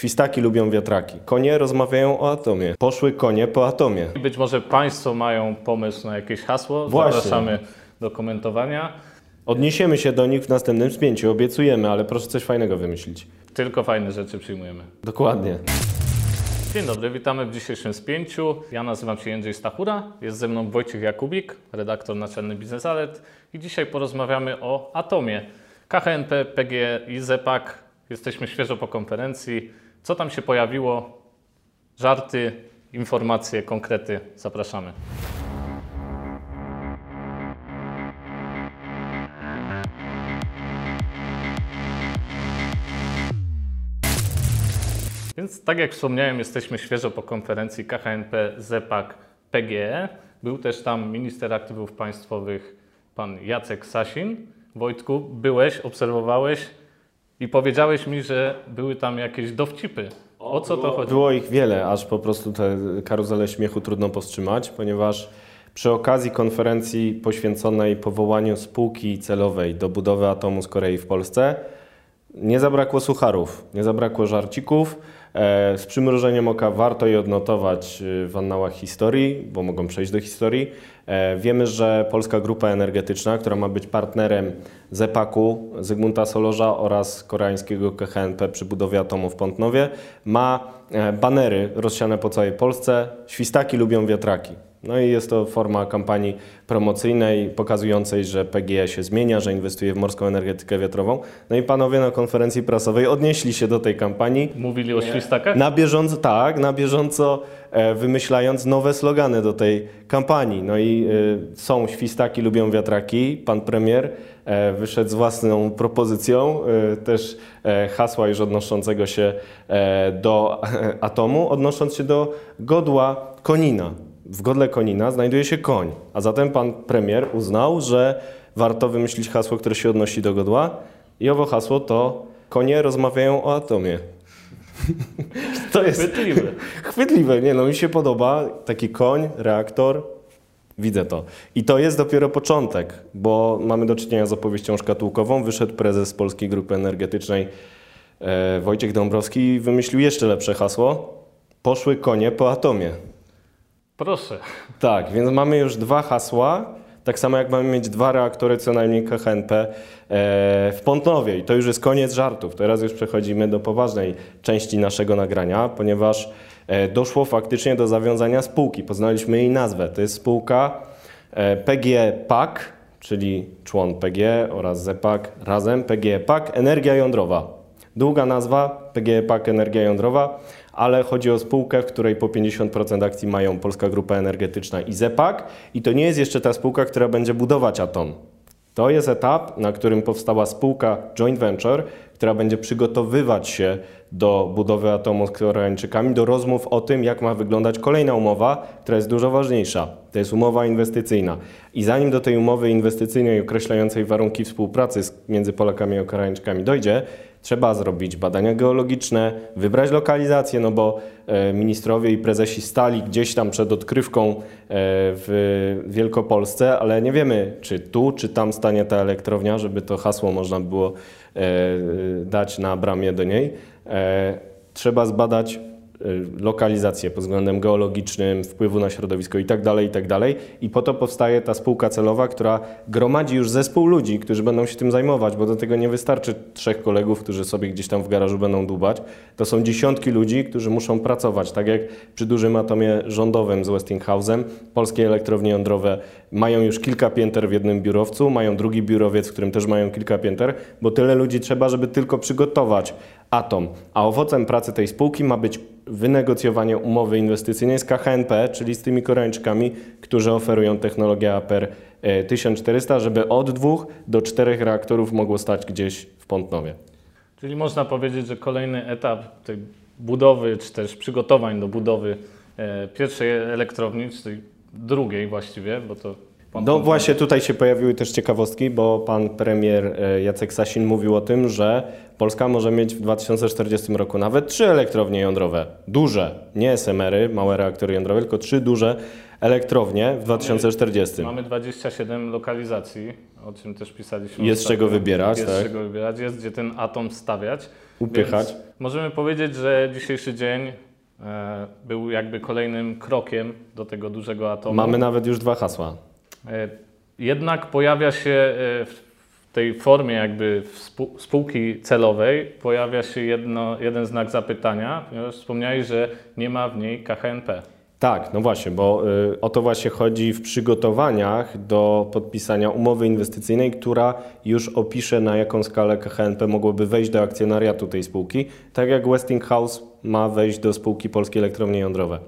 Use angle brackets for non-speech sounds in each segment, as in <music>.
Świstaki lubią wiatraki. Konie rozmawiają o atomie. Poszły konie po atomie. Być może Państwo mają pomysł na jakieś hasło. Właśnie. Zapraszamy do komentowania. Odniesiemy się do nich w następnym spięciu, obiecujemy, ale proszę coś fajnego wymyślić. Tylko fajne rzeczy przyjmujemy. Dokładnie. Dzień dobry, witamy w dzisiejszym spięciu. Ja nazywam się Jędrzej Stachura, jest ze mną Wojciech Jakubik, redaktor naczelny Biznes Alert i dzisiaj porozmawiamy o Atomie. KHNP, PGE i ZEPAK. Jesteśmy świeżo po konferencji. Co tam się pojawiło? Żarty, informacje, konkrety. Zapraszamy. Więc tak jak wspomniałem, jesteśmy świeżo po konferencji KHNP ZEPAK PGE. Był też tam minister aktywów państwowych, pan Jacek Sasin. Wojtku, byłeś, obserwowałeś i powiedziałeś mi, że były tam jakieś dowcipy. O co to chodzi? Było ich wiele, aż po prostu te karuzele śmiechu trudno powstrzymać, ponieważ przy okazji konferencji poświęconej powołaniu spółki celowej do budowy atomu z Korei w Polsce nie zabrakło sucharów, nie zabrakło żarcików. E, Z przymrużeniem oka warto je odnotować y, w annałach historii, bo mogą przejść do historii. E, Wiemy, że Polska Grupa Energetyczna, która ma być partnerem ZEPAK-u, Zygmunta Solorza oraz koreańskiego KHNP przy budowie atomu w Pątnowie, ma e, banery rozsiane po całej Polsce. Świstaki lubią wiatraki. No i jest to forma kampanii promocyjnej pokazującej, że PGE się zmienia, że inwestuje w morską energetykę wiatrową. No i panowie na konferencji prasowej odnieśli się do tej kampanii. Mówili o świstakach? Na bieżąco, tak, na bieżąco e, wymyślając nowe slogany do tej kampanii. No i e, są świstaki, lubią wiatraki. Pan premier e, wyszedł z własną propozycją, e, też e, hasła już odnoszącego się e, do e, atomu, odnosząc się do godła Konina. W godle Konina znajduje się koń, a zatem pan premier uznał, że warto wymyślić hasło, które się odnosi do godła i owo hasło to konie rozmawiają o atomie. <laughs> To jest Chwytliwe. <laughs> chwytliwe, nie no, mi się podoba taki koń, reaktor, widzę to. I to jest dopiero początek, bo mamy do czynienia z opowieścią szkatułkową. Wyszedł prezes Polskiej Grupy Energetycznej e, Wojciech Dąbrowski i wymyślił jeszcze lepsze hasło. Poszły konie po atomie. Proszę. Tak, więc mamy już dwa hasła, tak samo jak mamy mieć dwa reaktory co najmniej KHNP e, w Pątnowie. I to już jest koniec żartów. Teraz już przechodzimy do poważnej części naszego nagrania, ponieważ e, doszło faktycznie do zawiązania spółki. Poznaliśmy jej nazwę. To jest spółka e, PGE PAK, czyli człon PGE oraz ZEPAK razem. PGE PAK Energia Jądrowa. Długa nazwa PGE PAK Energia Jądrowa, ale chodzi o spółkę, w której po 50% akcji mają Polska Grupa Energetyczna i ZEPAK i to nie jest jeszcze ta spółka, która będzie budować atom. To jest etap, na którym powstała spółka joint venture, która będzie przygotowywać się do budowy atomu z Koreańczykami, do rozmów o tym, jak ma wyglądać kolejna umowa, która jest dużo ważniejsza. To jest umowa inwestycyjna. I zanim do tej umowy inwestycyjnej określającej warunki współpracy między Polakami a Koreańczykami dojdzie, trzeba zrobić badania geologiczne, wybrać lokalizację, no bo e, ministrowie i prezesi stali gdzieś tam przed odkrywką e, w Wielkopolsce, ale nie wiemy, czy tu, czy tam stanie ta elektrownia, żeby to hasło można było e, dać na bramie do niej. Trzeba zbadać lokalizację pod względem geologicznym, wpływu na środowisko itd., itd. I po to powstaje ta spółka celowa, która gromadzi już zespół ludzi, którzy będą się tym zajmować, bo do tego nie wystarczy trzech kolegów, którzy sobie gdzieś tam w garażu będą dłubać. To są dziesiątki ludzi, którzy muszą pracować, tak jak przy dużym atomie rządowym z Westinghouse'em. Polskie elektrownie jądrowe mają już kilka pięter w jednym biurowcu, mają drugi biurowiec, w którym też mają kilka pięter, bo tyle ludzi trzeba, żeby tylko przygotować atom. A owocem pracy tej spółki ma być wynegocjowanie umowy inwestycyjnej z KHNP, czyli z tymi Koreańczykami, którzy oferują technologię APER e, 1400, żeby od dwóch do czterech reaktorów mogło stać gdzieś w Pątnowie. Czyli można powiedzieć, że kolejny etap tej budowy, czy też przygotowań do budowy e, pierwszej elektrowni, czy tej drugiej właściwie, bo to pan No właśnie tutaj się pojawiły też ciekawostki, bo pan premier e, Jacek Sasin mówił o tym, że Polska może mieć w 2040 roku nawet trzy elektrownie jądrowe. Duże, nie SMR-y, małe reaktory jądrowe, tylko trzy duże elektrownie w 2040. Mamy 27 lokalizacji, o czym też pisaliśmy. Jest ostatnio. czego wybierać, Jest tak. czego wybierać, jest gdzie ten atom stawiać. upychać. Możemy powiedzieć, że dzisiejszy dzień e, był jakby kolejnym krokiem do tego dużego atomu. Mamy nawet już dwa hasła. E, Jednak pojawia się e, w tej formie jakby spółki celowej pojawia się jedno, jeden znak zapytania, ponieważ wspomniałeś, że nie ma w niej KHNP. Tak, no właśnie, bo y, o to właśnie chodzi w przygotowaniach do podpisania umowy inwestycyjnej, która już opisze na jaką skalę KHNP mogłoby wejść do akcjonariatu tej spółki, tak jak Westinghouse ma wejść do spółki Polskie Elektrownie Jądrowe.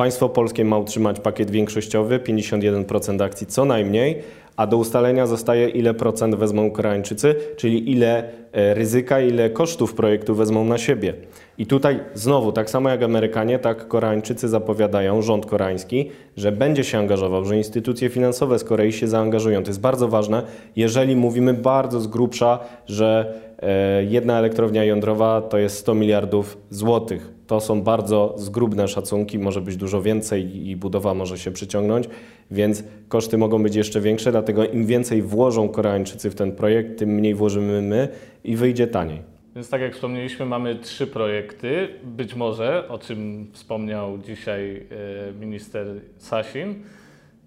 Państwo polskie ma utrzymać pakiet większościowy, 51% akcji co najmniej, a do ustalenia zostaje ile procent wezmą Koreańczycy, czyli ile e, ryzyka, ile kosztów projektu wezmą na siebie. I tutaj znowu, tak samo jak Amerykanie, tak Koreańczycy zapowiadają, rząd koreański, że będzie się angażował, że instytucje finansowe z Korei się zaangażują. To jest bardzo ważne, jeżeli mówimy bardzo z grubsza, że e, jedna elektrownia jądrowa to jest 100 miliardów złotych. To są bardzo zgrubne szacunki, może być dużo więcej i budowa może się przyciągnąć, więc koszty mogą być jeszcze większe, dlatego im więcej włożą Koreańczycy w ten projekt, tym mniej włożymy my i wyjdzie taniej. Więc tak jak wspomnieliśmy, mamy trzy projekty. Być może, o czym wspomniał dzisiaj e, minister Sasin,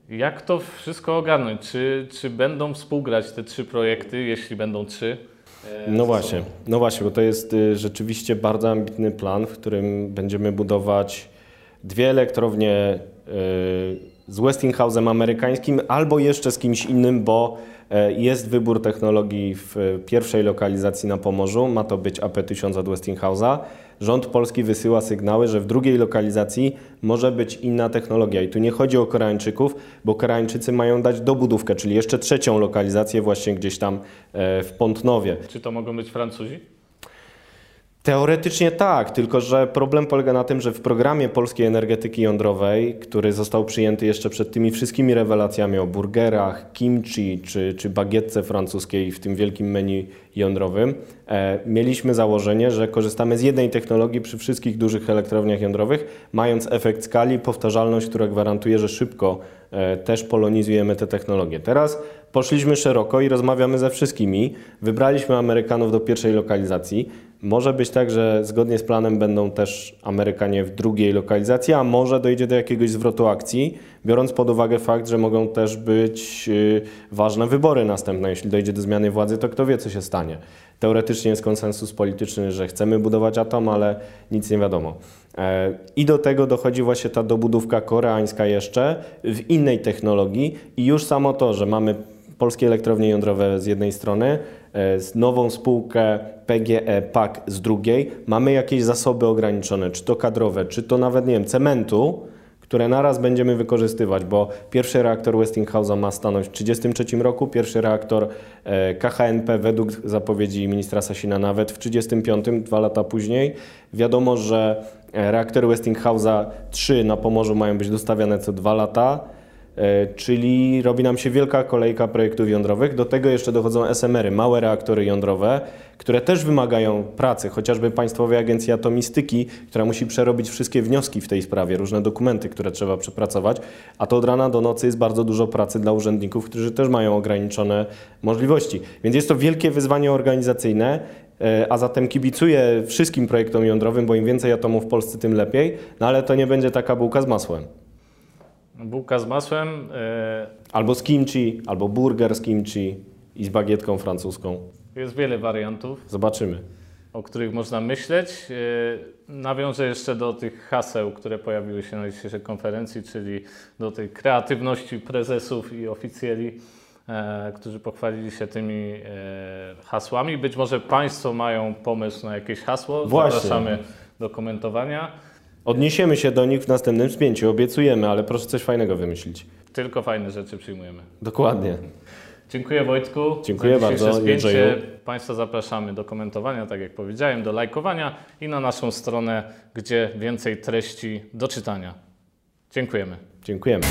jak to wszystko ogarnąć? Czy, czy będą współgrać te trzy projekty, jeśli będą trzy? E, No właśnie, no właśnie, bo to jest y, rzeczywiście bardzo ambitny plan, w którym będziemy budować dwie elektrownie y, z Westinghouse'em amerykańskim albo jeszcze z kimś innym, bo e, jest wybór technologii w pierwszej lokalizacji na Pomorzu, ma to być AP1000 od Westinghouse'a. Rząd polski wysyła sygnały, że w drugiej lokalizacji może być inna technologia. I tu nie chodzi o Koreańczyków, bo Koreańczycy mają dać dobudówkę, czyli jeszcze trzecią lokalizację właśnie gdzieś tam e, w Pątnowie. Czy to mogą być Francuzi? Teoretycznie tak, tylko że problem polega na tym, że w programie polskiej energetyki jądrowej, który został przyjęty jeszcze przed tymi wszystkimi rewelacjami o burgerach, kimchi czy, czy bagietce francuskiej w tym wielkim menu jądrowym, e, mieliśmy założenie, że korzystamy z jednej technologii przy wszystkich dużych elektrowniach jądrowych, mając efekt skali, powtarzalność, która gwarantuje, że szybko e, też polonizujemy te technologie. Teraz poszliśmy szeroko i rozmawiamy ze wszystkimi. Wybraliśmy Amerykanów do pierwszej lokalizacji. Może być tak, że zgodnie z planem będą też Amerykanie w drugiej lokalizacji, a może dojdzie do jakiegoś zwrotu akcji, biorąc pod uwagę fakt, że mogą też być y, ważne wybory następne. Jeśli dojdzie do zmiany władzy, to kto wie, co się stanie. Teoretycznie jest konsensus polityczny, że chcemy budować atom, ale nic nie wiadomo. E, I do tego dochodzi właśnie ta dobudówka koreańska jeszcze w innej technologii i już samo to, że mamy polskie elektrownie jądrowe z jednej strony, e, z nową spółkę PGE PAK z drugiej, mamy jakieś zasoby ograniczone, czy to kadrowe, czy to nawet, nie wiem, cementu, które naraz będziemy wykorzystywać, bo pierwszy reaktor Westinghouse'a ma stanąć w 1933 roku, pierwszy reaktor e, KHNP według zapowiedzi ministra Sasina nawet w 1935, dwa lata później. Wiadomo, że e, reaktory Westinghouse'a 3 na Pomorzu mają być dostawiane co dwa lata. E, Czyli robi nam się wielka kolejka projektów jądrowych. Do tego jeszcze dochodzą SMR-y, małe reaktory jądrowe, które też wymagają pracy, chociażby Państwowej Agencji Atomistyki, która musi przerobić wszystkie wnioski w tej sprawie, różne dokumenty, które trzeba przepracować, a to od rana do nocy jest bardzo dużo pracy dla urzędników, którzy też mają ograniczone możliwości. Więc jest to wielkie wyzwanie organizacyjne, e, a zatem kibicuję wszystkim projektom jądrowym, bo im więcej atomów w Polsce, tym lepiej, no ale to nie będzie taka bułka z masłem. Bułka z masłem. e, Albo z kimchi, albo burger z kimchi i z bagietką francuską. Jest wiele wariantów, Zobaczymy. o których można myśleć. E, Nawiążę jeszcze do tych haseł, które pojawiły się na dzisiejszej konferencji, czyli do tej kreatywności prezesów i oficjeli, e, którzy pochwalili się tymi hasłami. Być może Państwo mają pomysł na jakieś hasło. Właśnie. Zapraszamy do komentowania. Odniesiemy się do nich w następnym spięciu, obiecujemy, ale proszę coś fajnego wymyślić. Tylko fajne rzeczy przyjmujemy. Dokładnie. Dziękuję Wojtku. Dziękuję bardzo, spięcie. Państwa zapraszamy do komentowania, tak jak powiedziałem, do lajkowania i na naszą stronę, gdzie więcej treści do czytania. Dziękujemy. Dziękujemy.